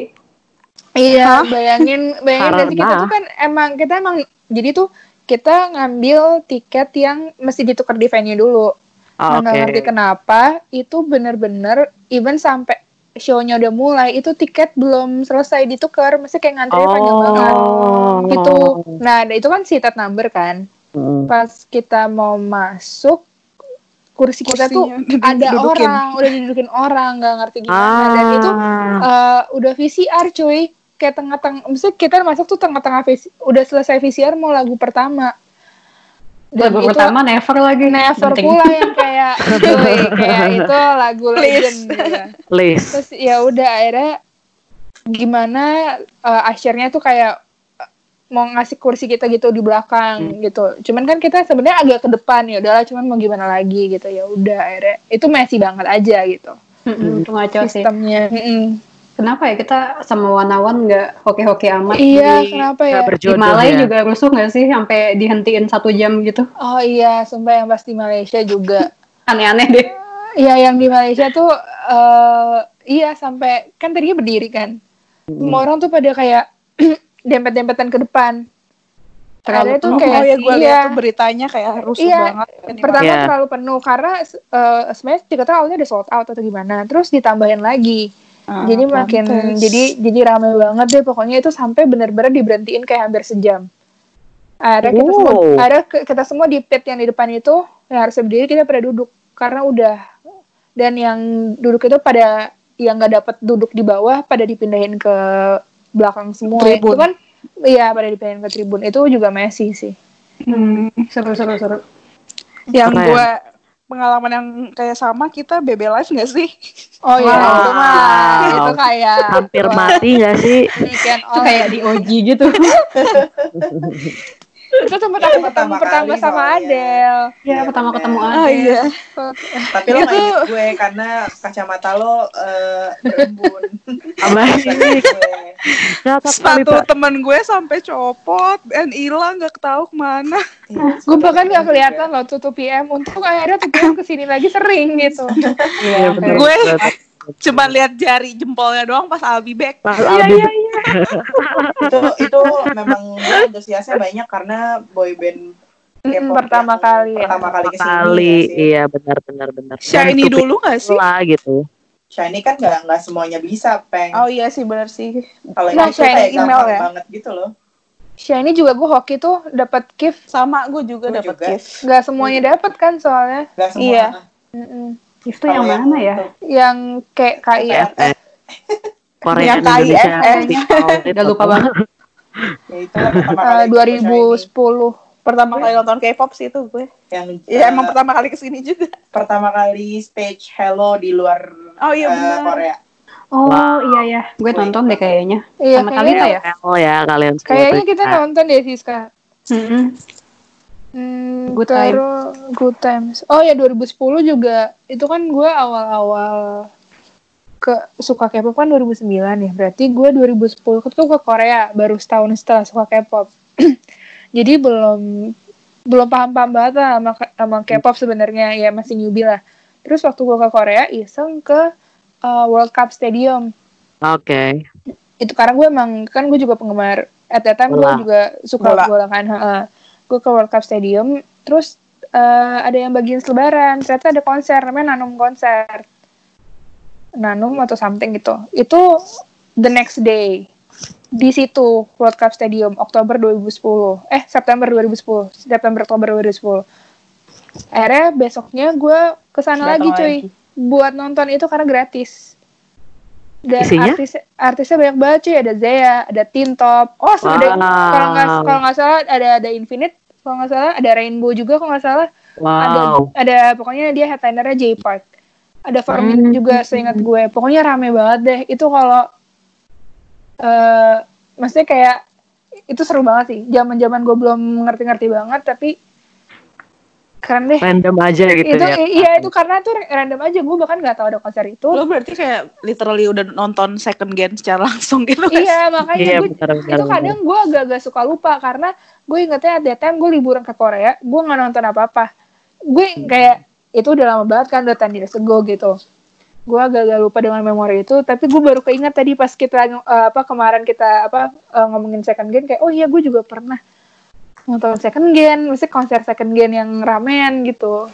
Iya, bayangin bayangin nanti kita Karena- tuh kan emang kita emang jadi tuh kita ngambil tiket yang mesti ditukar di venue dulu. Ah, Nah, nggak Oke. ngerti kenapa itu bener-bener even sampai show-nya udah mulai itu tiket belum selesai ditukar, mesti kayak ngantrinya panjang banget Oh. gitu. Nah, ada- itu kan seated number kan. Mm. Pas kita mau masuk kursi kita tuh ada didudukin. orang, udah didudukin orang, nggak ngerti gimana dan itu Ah. eh, udah VCR cuy kayak tengah-tengah maksudnya kita masuk tuh tengah-tengah udah selesai VCR mau lagu pertama Lagu itu pertama never lagi. never Penting. pula yang kayak cuy kayak itu lagu legend gitu. List. terus ya udah akhirnya gimana uh, akhirnya tuh kayak uh, mau ngasih kursi kita gitu di belakang gitu cuman kan kita sebenarnya agak ke depan ya udahlah cuman mau gimana lagi gitu ya udah akhirnya itu messy banget aja gitu Itu ngaco sih. sistemnya Mm-mm. Kenapa ya kita sama Wanawan nggak hoki-hoki amat? iya Jadi, kenapa ya Di Malai ya. juga rusuh nggak sih sampai dihentiin satu jam gitu? oh iya sumpah yang pas di Malaysia juga Aneh-aneh deh. Iya yang di Malaysia tuh eh iya sampai kan tadinya berdiri kan. Semua orang tuh pada kayak dempet-dempetan ke depan. Terlalu Ada tuh penuh. kayak oh ya gue iya. lihat tuh beritanya kayak rusuh Iya, banget. Ini Pertama Iya. terlalu penuh karena eh sebenarnya tiketnya awalnya udah sold out atau gimana. Terus ditambahin lagi. Ah, jadi makin pantes. jadi jadi ramai banget deh pokoknya itu sampai bener-bener diberhentiin kayak hampir sejam. Akhirnya kita semua ke- kita semua di pit yang di depan itu yang harus berdiri kita pada duduk karena udah dan yang duduk itu pada yang nggak dapat duduk di bawah pada dipindahin ke belakang semua Tribun. itu kan iya pada dipindahin ke tribun itu juga Messi sih Hmm, Seru-seru seru. yang Keren. gue pengalaman yang kayak sama kita BB Live gak sih? oh iya Wow. itu mah itu kayak Hampir mati gak sih? weekend Itu kayak di OG gitu. itu tempat aku ketemu Pertama pertama kali sama soalnya. Adele ya Iya, pertama bener. ketemu Oh Adele. iya. Tapi lo nggak inget gue karena kacamata lo eh. Gue. Cakep kali, Sepatu temen gue sampai copot dan hilang gak tahu ke mana. Iya, gue bahkan gak kelihatan loh tuh 2 PM untuk akhirnya 2 PM ke sini lagi sering gitu Iya. Gue cuma lihat jari jempolnya doang pas Albi back. Pas iya iya iya itu itu memang antusiasnya banyak karena boyband Mm, K-pop pertama yang kali ya. pertama kali ke sini kali, ya sih. iya benar benar benar. Shiny dulu gak sih? lah gitu. Shiny kan nggak nggak semuanya bisa peng Oh iya sih bener sih. kalau Nah, yang Shiny kayak email ya? banget gitu loh Shiny juga gue hoki tuh dapat gift Sama gue juga juga. gift. Gak semuanya dapet kan soalnya nggak semua Iya. Mm-mm. Itu yang Kalau mana ya? yang kayak KIF KFF. Korea Yang Indonesia. Udah lupa banget. ya itu lah pertama eh, kali. 2010 Pertama kali nonton K-pop sih itu gue. yang Iya eh, emang pertama kali ke sini juga. pertama kali stage Hello di luar Oh iya benar. Korea Oh Wow. iya ya, gue nonton deh kayaknya. Iya, Sama kayaknya- Talita ya? Oh ya kalian kayaknya kita Nah, nonton deh Siska Mm-mm. Hmm, Good time. Good Times. Oh ya 2010 juga itu kan gue awal-awal ke suka K-pop kan 2009 ya. Berarti gue 2010 tuh ke Korea baru setahun setelah suka K-pop. Jadi belum belum paham-paham banget lah sama, sama K-pop sebenarnya ya masih newbie lah. Terus waktu gue ke Korea iseng ke uh, World Cup Stadium. Oke. Itu karena gue emang kan gue juga penggemar at that time gue juga suka Bola. bola, kan. heeh. Gue ke World Cup Stadium terus eh, ada yang bagian selebaran ternyata ada konser namanya Nanum konser Nanum atau something gitu. Itu the next day. Di situ World Cup Stadium Oktober 2010 eh September 2010 September Oktober 2010 akhirnya besoknya gue ke sana lagi cuy. lagi. buat nonton itu karena gratis. Dan Isinya? artis artisnya banyak banget cuy. Ada Zaya ada Tintop oh ada kalau nggak Wow. kalau nggak salah ada ada Infinite kalau nggak salah. Ada Rainbow juga kalau nggak salah. Ada Wow. ada pokoknya dia headlinernya J Park ada Hmm. Formin juga seingat gue. Pokoknya rame banget deh. Itu kalau eh maksudnya kayak itu seru banget sih. Zaman zaman gue belum ngerti-ngerti banget tapi keren deh. Random aja gitu itu ya. iya itu karena tuh random aja. Gue bahkan nggak tahu ada konser itu. Lo berarti kayak literally udah nonton second gen secara langsung gitu kan? iya makanya Iya, gue itu kadang gue agak-agak suka lupa karena gue ingetnya that time gue liburan ke Korea gue nggak nonton apa-apa. Gue kayak itu udah lama banget kan udah 10 years ago gitu. Gue agak-agak lupa dengan memori itu tapi gue baru keinget tadi pas kita eh, apa kemarin kita apa eh, ngomongin second gen kayak oh iya gue juga pernah nonton second gen mesti konser second gen yang ramean gitu.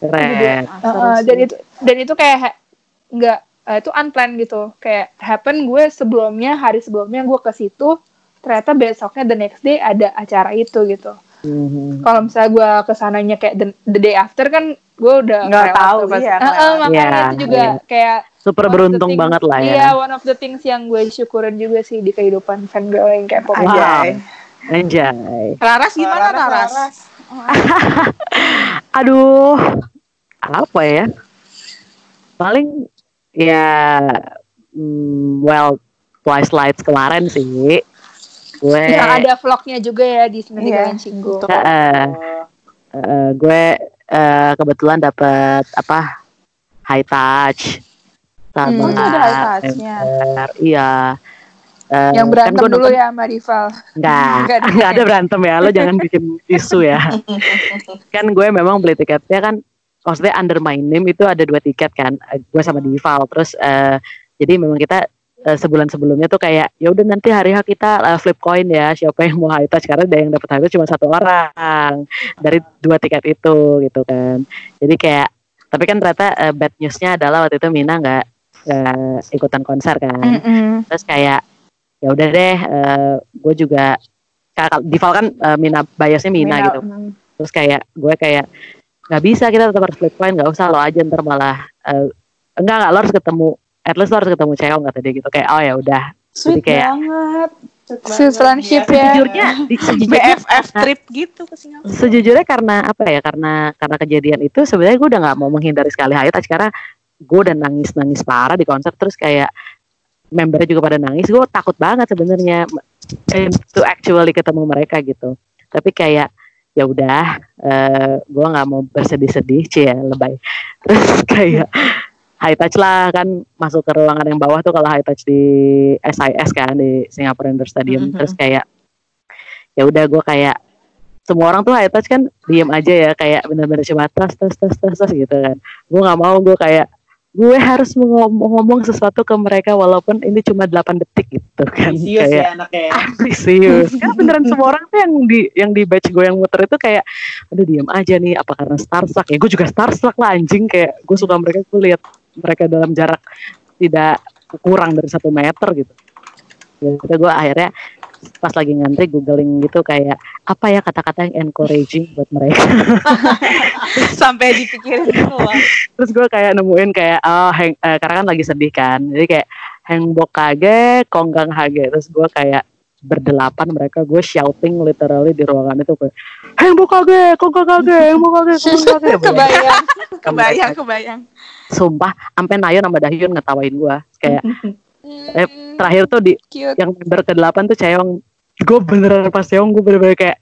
Keren. Heeh, dan itu dan itu kayak nggak eh, itu unplanned gitu. Kayak happen gue sebelumnya hari sebelumnya gue ke situ ternyata besoknya the next day ada acara itu gitu. Mhm. kalau misalnya gue ke sananya kayak the, the day after kan gue udah Nggak tahu, pas- iya, Heeh, kelewat. makanya Iya, itu juga iya. kayak Super beruntung things- banget lah ya. iya one of the things yang gue syukurin juga sih di kehidupan fangirl yang kayak pop Wow. Anjay. Raras gimana Raras? Aduh, apa ya? Paling ya, mm, well, Twice Lights kemarin sih. Gue, yang ada vlognya juga ya di Iya, Kalian Cinggu eh, eh, gue eh, kebetulan dapat apa high touch sama Hmm. Itu ada high touch-nya. Iya. Eh, yang berantem kan dulu nonton- ya sama rival Enggak, Enggak ada berantem ya. Lo jangan bikin isu ya. kan gue memang beli tiketnya kan maksudnya under my name itu ada dua tiket kan. Gue sama Dival. Terus eh, jadi memang kita eh, sebulan sebelumnya tuh kayak ya udah nanti hari H kita eh, flip coin ya siapa yang mau high touch karena ada yang dapat high touch cuma satu orang dari dua tiket itu gitu kan. Jadi kayak tapi kan ternyata eh, bad newsnya adalah waktu itu Mina nggak nggak ikutan konser kan terus kayak ya udah deh gue juga kakak Dival kan eh, Mina biasnya Mina, gitu mm. terus kayak gue kayak nggak bisa kita tetap harus flip coin nggak usah lo aja ntar malah eh, enggak enggak lo harus ketemu at least lo harus ketemu Cheong kata dia gitu. Kayak oh ya udah. Sweet kayak- banget. Sweet friendship ya. sejujurnya BFF trip gitu ke Singapura. sejujurnya karena apa ya? Karena karena kejadian itu sebenarnya gue udah nggak mau menghindari sekali touch karena gue udah nangis nangis parah di konser. Terus kayak membernya juga pada nangis. Gue takut banget sebenarnya eh, to actually ketemu mereka gitu. Tapi kayak ya udah eh, gue nggak mau bersedih-sedih. Cie lebay. Terus kayak high touch lah kan. Masuk ke ruangan yang bawah tuh kalau high touch di SIS kan di Singapore Indoor Stadium. Mhm. terus kayak ya udah gue kayak semua orang tuh high touch kan diem aja ya kayak bener-bener cuma tes tes tes tes tes gitu kan. Gue nggak mau gue kayak gue harus ngomong, ngomong sesuatu ke mereka walaupun ini cuma 8 detik gitu kan. Ambisius kayak ya anaknya ya. ambisius kan beneran semua orang tuh yang di yang di batch gue yang muter itu kayak aduh diem aja nih apa karena starstruck ya? Gue juga starstruck lah anjing. Kayak gue suka mereka gue lihat mereka dalam jarak tidak kurang dari satu meter gitu. Ya udah gue akhirnya pas lagi ngantri googling gitu kayak apa ya kata-kata yang encouraging buat mereka? Sampai dipikirin loh. terus gue kayak nemuin kayak oh heng, eh, karena kan lagi sedih kan. Jadi kayak hengbok kage konggang hage. Terus gue kayak berdelapan mereka gue shouting literally di ruangan itu kayak hengbok kage konggang kage hengbok kage konggang kage Kebayang, kebayang, kebayang. sumpah sampai Nayon sama Dahyun ngetawain gue kayak eh, terakhir tuh di Cute. yang member ke delapan tuh Cheong gue beneran pas Cheong gue bener-bener kayak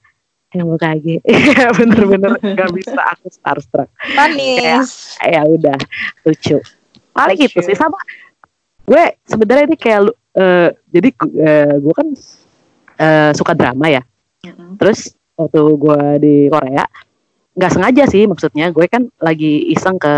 hengbok kage Iya, bener-bener gak bisa aku starstruck. Manis. ya udah lucu. Paling gitu sih sama. Gue sebenarnya ini kayak eh, jadi eh, gue kan eh, suka drama ya. Terus waktu gue di Korea nggak sengaja sih maksudnya. Gue kan lagi iseng ke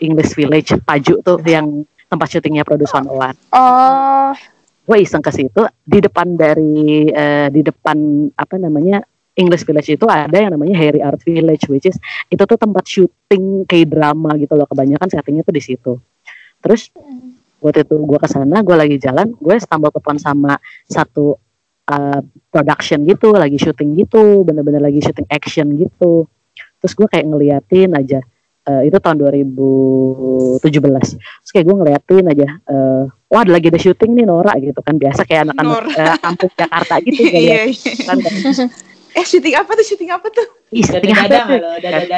English Village Paju tuh yang tempat syutingnya Produce 101 Oh, gue iseng ke situ. Di depan dari eh, di depan apa namanya English Village itu ada yang namanya Harry Art Village which is itu tuh tempat syuting kayak drama gitu loh. Kebanyakan settingnya tuh di situ. Terus waktu itu gue ke sana gue lagi jalan gue stumble upon sama satu uh, production gitu lagi syuting gitu bener-bener lagi syuting action gitu terus gue kayak ngeliatin aja uh, itu tahun 2017 terus kayak gue ngeliatin aja uh, wah lagi ada syuting nih Nora gitu kan biasa kayak anak-anak uh, kampung Jakarta gitu Iya, kan kan. Eh syuting apa tuh? Syuting apa tuh? Ih, syuting Dada apa tuh? dada.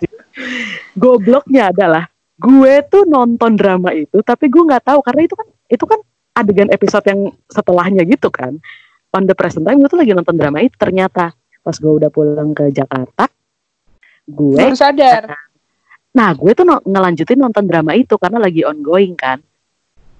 gobloknya adalah gue tuh nonton drama itu tapi gue nggak tahu karena itu kan itu kan adegan episode yang setelahnya gitu kan on the present time gue tuh lagi nonton drama itu ternyata pas gue udah pulang ke Jakarta gue Baru sadar. nah gue tuh no- ngelanjutin nonton drama itu karena lagi ongoing kan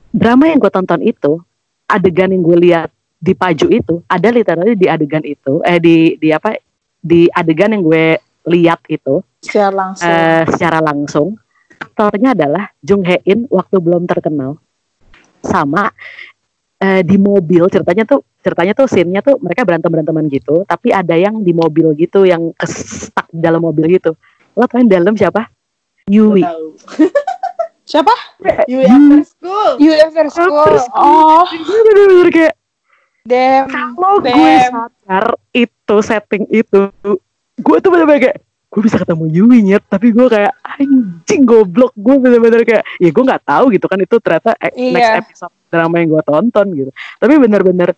drama yang gue tonton itu adegan yang gue lihat di paju itu ada literally di adegan itu eh di di apa di adegan yang gue lihat itu Secara langsung. eh, secara langsung aktornya adalah Jung Hae In waktu belum terkenal sama eh, di mobil ceritanya tuh ceritanya tuh scene-nya tuh mereka berantem beranteman gitu tapi ada yang di mobil gitu yang di dalam mobil gitu lo tau yang dalam siapa Yui. Siapa? You after school. Universe School. Oh, Gue bener-bener kayak Damn. kalau gue sadar itu setting itu gue tuh bener-bener kayak gue bisa ketemu Yui nyet. Tapi gue kayak anjing goblok. Gue bener-bener kayak ya gue nggak tahu gitu kan. Itu ternyata e- Iya. next episode drama yang gue tonton gitu. Tapi bener-bener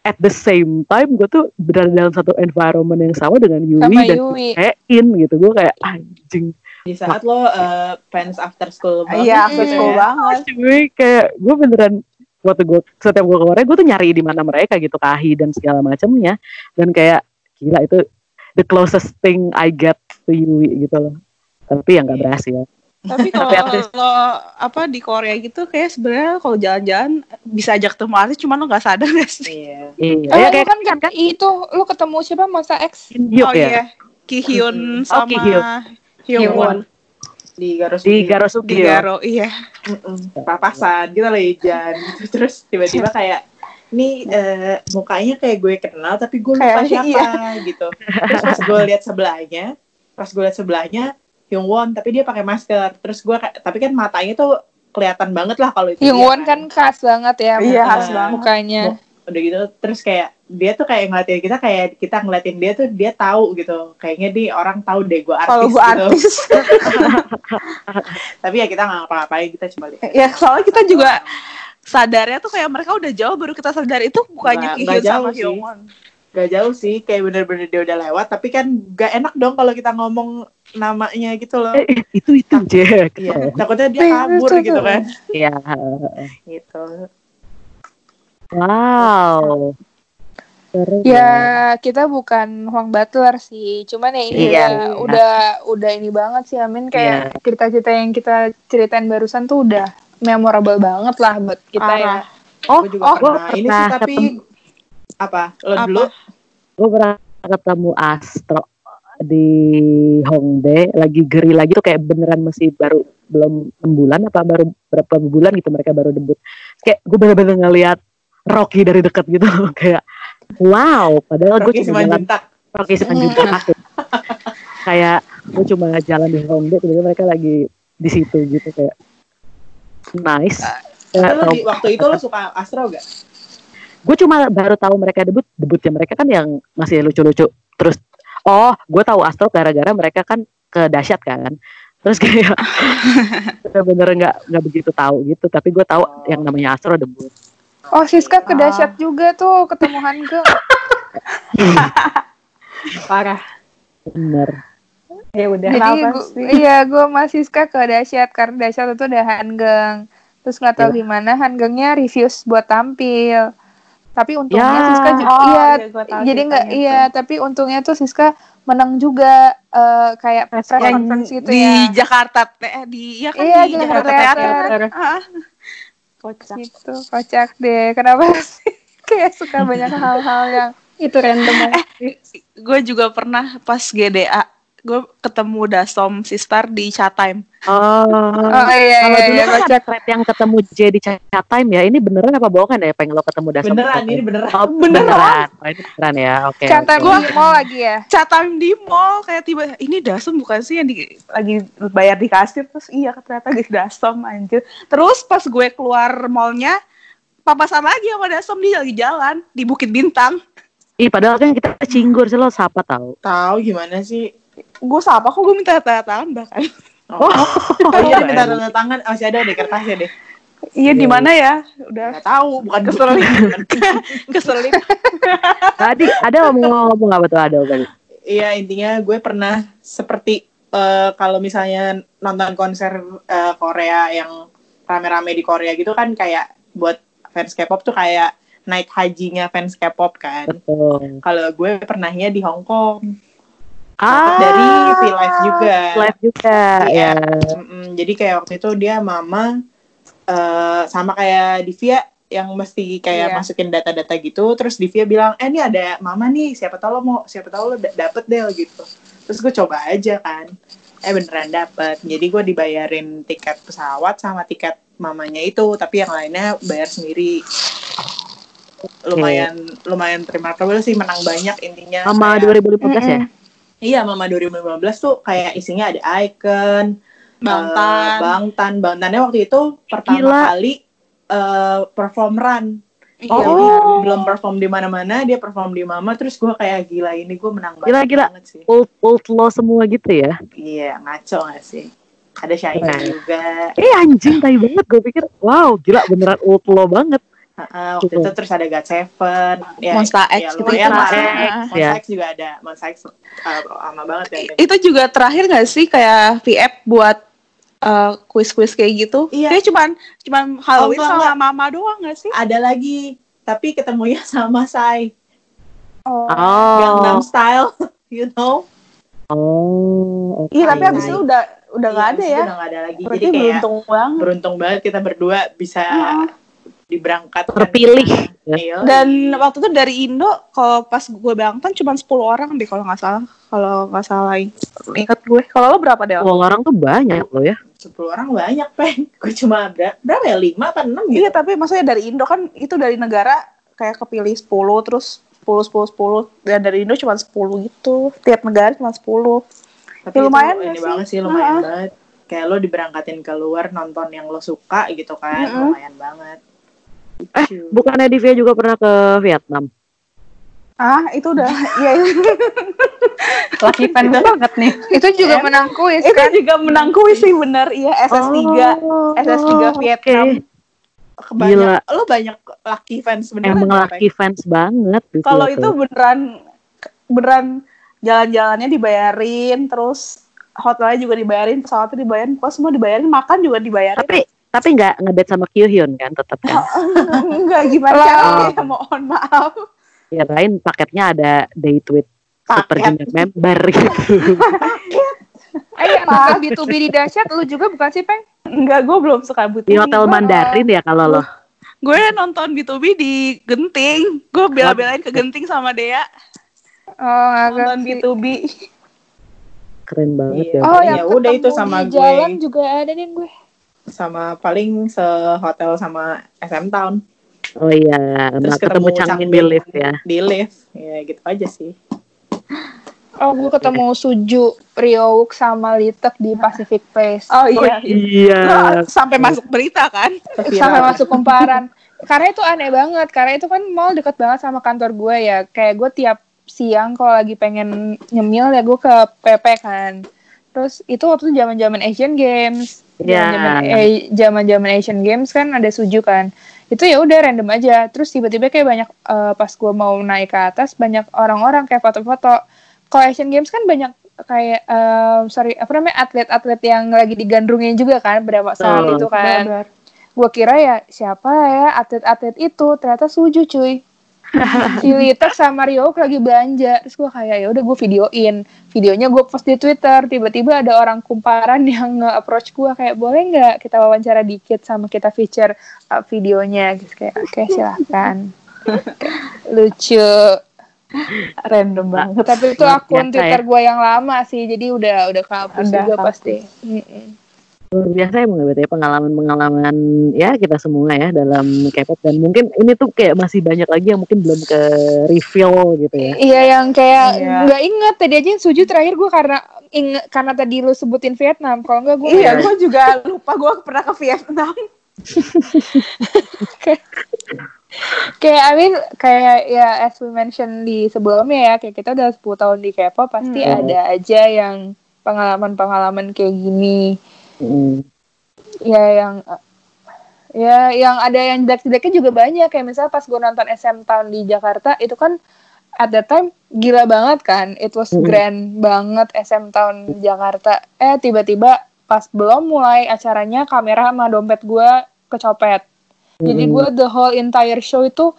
at the same time gue tuh berada dalam satu environment yang sama dengan Yui Sama dan Yui. in gitu. Gue kayak anjing. Di saat lo uh, fans after school banget. iya, gitu aku ya. banget. Yui kayak gue beneran waktu gue setiap gue ke Korea gue tuh nyari di mana mereka gitu. Kahi dan segala macamnya dan kayak gila itu the closest thing I get to Yui gitu loh tapi ya nggak berhasil Tapi kalau apa di Korea gitu kayak sebenarnya kalau jalan-jalan bisa ajak ketemu artis cuman lo nggak sadar gak sih? Iya. iya Oh, ya kayak kan, kan itu lu ketemu siapa Masa X? Hyuk oh ya iya. Ki Hyun Oh, sama Ki Hyun. Won Di Garos di Garosuki di ya. Garo, iya. papasan kita lagi jalan gitu terus tiba-tiba kayak nih eh, mukanya kayak gue kenal tapi gue lupa Kayak, siapa gitu terus pas gue lihat sebelahnya pas gue lihat sebelahnya Hyung Won tapi dia pakai masker terus gue kayak- tapi kan matanya tuh kelihatan banget lah kalau itu Yung dia Won kan khas banget ya. Iya, khas banget. Mukanya. udah gitu terus kayak dia tuh kayak ngeliatin kita kayak kita ngeliatin dia tuh dia tahu gitu kayaknya di orang tahu deh gue artis Kalau gue gitu artis. tapi ya kita nggak ngapa-ngapain kita cuma lihat ya soalnya kita juga sadarnya tuh kayak mereka udah jauh baru kita sadar itu bukannya Nggak- Ki nggak Hyun sama. Gak jauh sih kayak bener-bener dia udah lewat tapi kan gak enak dong kalau kita ngomong namanya gitu loh. Eh, itu itu Jack. Iya, takutnya dia Iya, kabur gitu kan. Iya. gitu. Wow. Seru Ya kita bukan Huang Butler sih, cuman ya ini Iya. udah, udah udah ini banget sih Amin. Kayak cerita-cerita yang kita ceritain barusan tuh udah memorable banget lah buat kita ya. Parah. oh oh gue pernah. Ini sih pernah tapi ketemu apa? Lo Apa? dulu? Gue pernah ketemu Astro di Hongdae. Lagi geri lagi tuh kayak beneran masih baru belum enam bulan apa baru berapa bulan gitu mereka baru debut. Kayak gue bener-bener ngeliat Rocky dari dekat gitu. Kayak wow. Padahal gue Rocky cuma jalan Rocky Simanjuntak. Aku kayak gue cuma jalan di Hongdae tiba-tiba mereka lagi di situ gitu kayak nice. Di, waktu itu lo suka Astro gak? Gue cuma baru tahu mereka debut debutnya mereka kan yang masih lucu-lucu terus oh gue tahu Astro gara-gara mereka kan ke dahsyat kan terus kayak bener-bener nggak nggak begitu tahu gitu tapi gue tahu yang namanya Astro debut Oh Siska kedahsyat juga tuh ketemu Hangge. Parah. bener Ya udah Jadi gua, sih? iya gue sama Siska ke dahsyat karena dahsyat itu udah Hangeng. Terus nggak tahu gimana Hangengnya reviews buat tampil. Tapi untungnya Ya. Siska juga Oh, iya iya, tahu jadi nggak iya tapi untungnya tuh Siska menang juga eh, kayak press Yang conference gitu di ya. Jakarta eh, di ya kan Iya, di Jakarta Jakarta Theater. Theater. Ah. Kocak. Gitu, kocak deh. Kenapa sih? Kayak suka banyak hal-hal yang Itu random banget. Gue juga pernah pas GDA gue ketemu Dasom Sister di Chat Time. Oh. Oh iya Kalau iya dulu iya. kan ada thread yang ketemu J di chat time ya. Ini beneran apa bohongan ya pengen lo ketemu Dasom? Beneran, ini beneran. Oh, beneran. Oh, ini beneran ya. Oke. Canta oke. gue di mall lagi ya. Chat time di mall kayak tiba ini Dasom bukan sih yang di, lagi bayar di kasir terus iya ternyata di Dasom anjir. Terus pas gue keluar mallnya papasan lagi sama Dasom dia lagi jalan di Bukit Bintang. Ih, padahal kan kita cinggur sih lo sapa tahu. Tahu gimana sih? Gue sapa kok gue minta tanda tangan bahkan. Oh, oh iya minta tanda tangan masih ada deh kertasnya deh. Iya di mana ya? Udah Nggak tahu, bukan Keselip. keselip. Tadi ada ngomong-ngomong apa tuh ada tadi? Iya intinya gue pernah seperti eh, kalau misalnya nonton konser eh, Korea yang rame-rame di Korea gitu kan kayak buat fans K-pop tuh kayak naik hajinya fans K-pop kan. Kalau gue pernahnya di Hong Kong Ah, dari V-Live juga. live juga Iya. ya. Mm-mm, jadi kayak waktu itu dia mama eh, sama kayak Divya yang mesti kayak Iya. masukin data-data gitu terus Divya bilang eh ini ada mama nih siapa tahu lo mau siapa tahu lo da- dapet deh gitu terus gue coba aja kan eh beneran dapet jadi gue dibayarin tiket pesawat sama tiket mamanya itu tapi yang lainnya bayar sendiri lumayan lumayan remarkable sih menang banyak intinya Sama Kayak- 2015 ya? Iya, Mama 2015 tuh kayak isinya ada Icon, Bangtan. eh, Bangtan, Bangtannya waktu itu pertama Gila. kali eh, perform run. Iya, Oh. Jadi belum perform di mana-mana, dia perform di Mama, terus gue kayak gila ini gue menang Gila, banget gila. banget sih. Old old lo semua gitu ya? Iya, ngaco gak sih? Ada Shina Keren. juga. Eh anjing tai banget gue pikir wow gila beneran old lo banget. Heeh, waktu itu terus ada God Seven, ya, Monster ya, X gitu lumayan lah. Monster X, Monster ya. X juga ada, Monster X uh, lama banget ya. Itu juga terakhir gak sih kayak VF buat uh, kuis-kuis kayak gitu? Iya. Dia cuman cuman Halloween enggak, sama enggak. Mama doang gak sih? Ada lagi, tapi ketemunya sama Sai. Oh. Gangnam Style, you know? Oh. Iya, tapi abis itu udah udah Iya, nggak ada abis itu ya. Udah nggak ada lagi. Berarti Jadi kayak beruntung. beruntung banget. banget kita berdua bisa diberangkatkan. Terpilih. ke sana. Iya. Dan waktu itu dari Indo, kalau pas gue Bangtan cuma 10 orang deh kalau nggak salah. Kalau nggak salah ingat gue. Kalau lo berapa deh? Kalau orang tuh banyak lo ya. 10 orang banyak, Peng. Gue cuma ber- berapa ya? 5 apa 6 gitu? Iya, tapi maksudnya dari Indo kan itu dari negara kayak kepilih 10 terus 10 10 10 dan dari Indo cuma 10 gitu. Tiap negara cuma 10. Tapi Ya, lumayan itu ini sih? banget sih, lumayan Heeh. banget. Kayak lo diberangkatin keluar nonton yang lo suka gitu kan, Mm-mm. lumayan banget. Eh. Bukannya Divya juga pernah ke Vietnam? Ah, itu udah. Iya, itu, Laki fan banget nih. Itu juga menang kuis itu kan. juga menang kuis sih bener. Iya, SS3. Oh, SS3 Vietnam. oke. Kebanyak, lo banyak lucky fans beneran. Emang ya, laki fans banget gitu. Kalau itu beneran beneran jalan-jalannya dibayarin, terus hotelnya juga dibayarin, pesawatnya dibayarin, pokoknya semua dibayarin, makan juga dibayarin. Tapi tapi nggak ngedate sama Kyuhyun kan tetap kan? Enggak gimana Oh. caranya, mohon maaf. Kirain paketnya ada date with super Paket. junior member gitu. Eh yang nonton B2B di dahsyat lu juga bukan sih, Peng? Enggak, gue belum suka butuh. Di hotel Mandarin ya kalau lo. Gue nonton B2B di Genting. Gue bela-belain ke Genting sama Dea. Oh, Nonton agak B2B. Keren banget Iya. ya. Oh, Ya udah, itu sama di gue. jalan juga ada nih gue. Sama paling sehotel sama SM Town. Oh iya, Terus nah, ketemu ketemu Changmin di lift ya. Di lift. Ya gitu aja sih. Oh, gue ketemu Suju, Ryowook, sama Litek di Pacific Place. Oh iya. Iya. Lo sampai masuk berita kan? sampai masuk kumparan. karena itu aneh banget, karena itu kan mall deket banget sama kantor gue ya. Kayak gue tiap siang kalau lagi pengen nyemil ya gue ke PP kan. Terus itu waktu zaman-zaman Asian Games. Iya. Zaman-zaman eh, zaman-zaman Asian Games kan ada suju kan. Itu ya udah random aja. Terus tiba-tiba kayak banyak eh, pas gue mau naik ke atas banyak orang-orang kayak foto-foto. Kalau Asian Games kan banyak kayak eh, sorry apa namanya atlet-atlet yang lagi digandrungin juga kan berapa saat Betul. itu kan gue kira ya siapa ya atlet-atlet itu ternyata suju cuy si Litek sama Rio lagi belanja. Terus gue kayak ya udah gue videoin. Videonya gue post di Twitter. Tiba-tiba ada orang kumparan yang nge-approach gue kayak boleh nggak kita wawancara dikit sama kita feature uh, videonya? Gitu kayak oke silahkan lucu. Random banget. tapi itu Luar akun biasa Twitter gue yang lama sih. Jadi udah udah kehapus juga pasti. Luar biasa berarti ya pengalaman-pengalaman ya kita semua ya dalam K-pop dan mungkin ini tuh kayak masih banyak lagi yang mungkin belum ke reveal gitu ya. Iya yang kayak Iya. nggak inget tadi aja yang suju terakhir gue karena inget karena tadi lu sebutin Vietnam. Kalau nggak gue Iya, gue juga lupa gue pernah ke Vietnam. kayak I mean kayak ya as we mention di sebelumnya ya kayak kita udah 10 tahun di K-pop pasti Hmm. ada aja yang pengalaman-pengalaman kayak gini Mm. ya yang ya yang ada yang jelek-jeleknya juga banyak kayak misalnya pas gue nonton SM Town di Jakarta itu kan at that time gila banget kan it was Mm. grand banget SM Town Jakarta eh tiba-tiba pas belum mulai acaranya kamera sama dompet gue kecopet jadi Mm. gue the whole entire show itu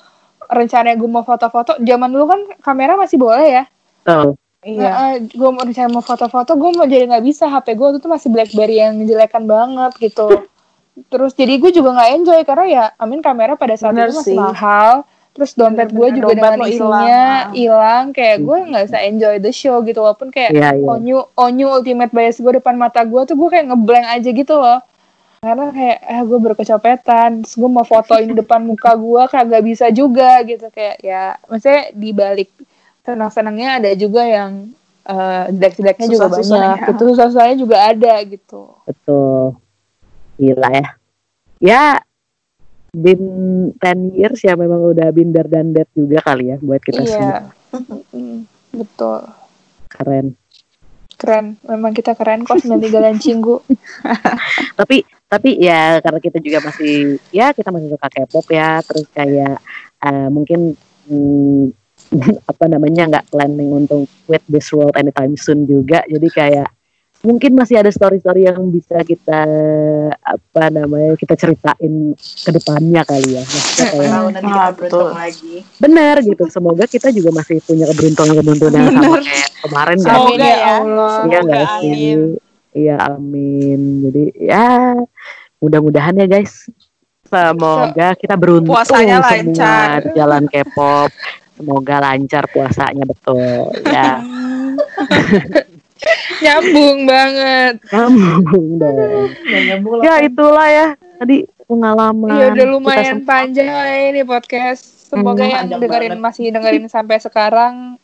rencananya gue mau foto-foto zaman dulu kan kamera masih boleh ya Betul. Iya. gue mau rencana mau foto-foto, gue mau jadi nggak bisa. HP gue tuh masih BlackBerry yang jelekan banget gitu. Terus jadi gue juga nggak enjoy karena ya, amin kamera pada saat Bener itu masih sih. mahal. Terus dompet gue juga dompet dengan isinya hilang. hilang. Kayak gue nggak bisa enjoy the show gitu. Walaupun kayak Iya, iya. onyu onyu ultimate bias gue depan mata gue tuh gue kayak ngeblank aja gitu loh. Karena kayak eh gue berkecopetan, terus gue mau fotoin depan muka gue kayak gak bisa juga gitu kayak ya, maksudnya di balik senang-senangnya ada juga yang eh jelek-jeleknya juga banyak gitu susah-susahnya juga ada gitu Betul. Gila ya. Ya, been 10 years ya memang udah binder dan dead juga kali ya buat kita semua. iya Mm, betul Keren. keren memang kita keren kok 93 dan cinggu Tapi tapi ya karena kita juga masih ya kita masih suka K-pop ya, terus kayak eh, mungkin hmm, apa namanya nggak planning untuk quit this world anytime soon juga. Jadi kayak mungkin masih ada story-story yang bisa kita apa namanya kita ceritain ke depannya kali ya. Maksudnya kayak Kalau nanti kita beruntung lagi. benar gitu. Semoga kita juga masih punya keberuntungan-keberuntungan yang sama kayak kemarin kan. amin Semoga ya ya. Allah Iya Semoga, nggak sih? amin. Iya amin. Jadi ya mudah-mudahan ya guys. Semoga kita beruntung Puasanya semua lancar. di jalan K-pop. Semoga lancar puasanya betul. Ya, nyambung banget nyambung dong. Nyambung Ya itulah ya tadi pengalaman. Iya udah lumayan panjang ini podcast. Semoga Hmm, yang dengerin banget. masih dengerin sampai sekarang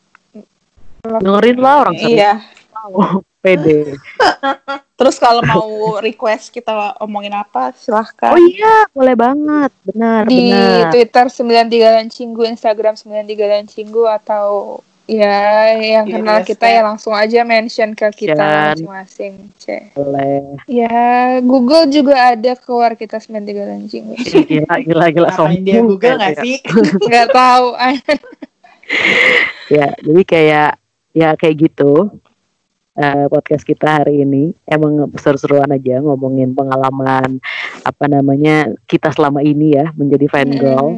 Dengerin lah orang Iya. tahu. Pede. Terus kalau mau request kita omongin apa, silahkan. Oh iya, boleh banget. Benar, di benar. Twitter 93 dan Cinggu, Instagram 93 dan Cinggu atau ya yang Iya, kenal yes, kita ya. langsung aja mention ke kita Mention. masing-masing. C. Boleh. Ya, Google juga ada keluar kita 93 dan Cinggu. Gila, gila, gila. Ngapain dia sombong Google nggak sih? Nggak tahu. ya jadi kayak ya kayak gitu eh, podcast kita hari ini emang seru-seruan aja ngomongin pengalaman apa namanya kita selama ini ya menjadi fan girl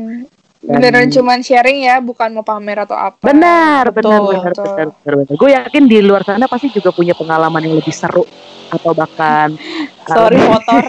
Mm. Beneran Dan- cuman sharing ya, bukan mau pamer atau apa. benar benar benar betul. benar benar, benar. gue yakin di luar sana pasti juga punya pengalaman yang lebih seru atau bahkan Sorry motor.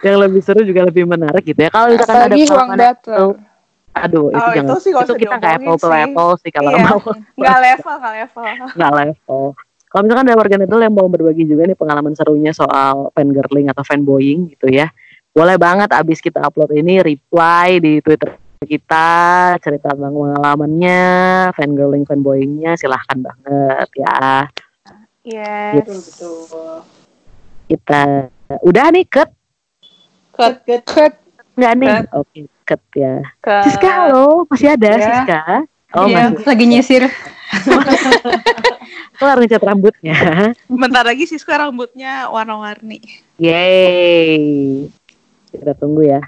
Yang lebih seru juga lebih menarik gitu ya kalau misalkan ada Apalagi pengalaman. Itu aduh itu Oh, jangan itu sih itu kita nggak apple to sih. apple sih kalau Iya. mau Nggak level, nggak level. nggak level. Kalau misalkan ada warga Netel yang mau berbagi juga nih pengalaman serunya soal fangirling atau fanboying gitu ya, boleh banget abis kita upload ini reply di Twitter kita cerita tentang pengalamannya, fangirling, fanboyingnya silahkan banget ya. Yes. Betul betul. Kita udah nih cut Cut cut. Cut. nggak nih? Oke cut ya. Ke... Siska halo masih ada Ya. Siska? Oh Iya, masih lagi nyisir. kelar ngecat rambutnya. Bentar lagi sekarang rambutnya warna-warni. Yeay. Kita tunggu ya.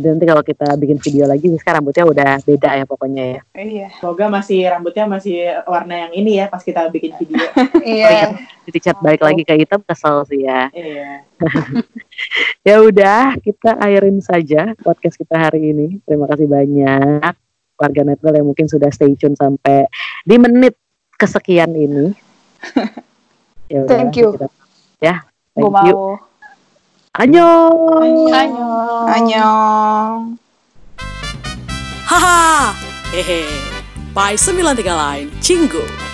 Jadi nanti kalau kita bikin video lagi, sekarang rambutnya udah beda ya pokoknya ya. Iya. Semoga masih rambutnya masih warna yang ini ya pas kita bikin video. Iya. Jadi cat balik lagi ke hitam kesel sih ya. Iya. Ya udah, kita akhirin saja podcast kita hari ini. Terima kasih banyak warga Netball yang mungkin sudah stay tune sampai di menit kesekian ini. Ya udah, Thank you. kita- ya, thank you. mau. Annyeong. Annyeong. Haha, hehe. By 93 Line, Cinggu.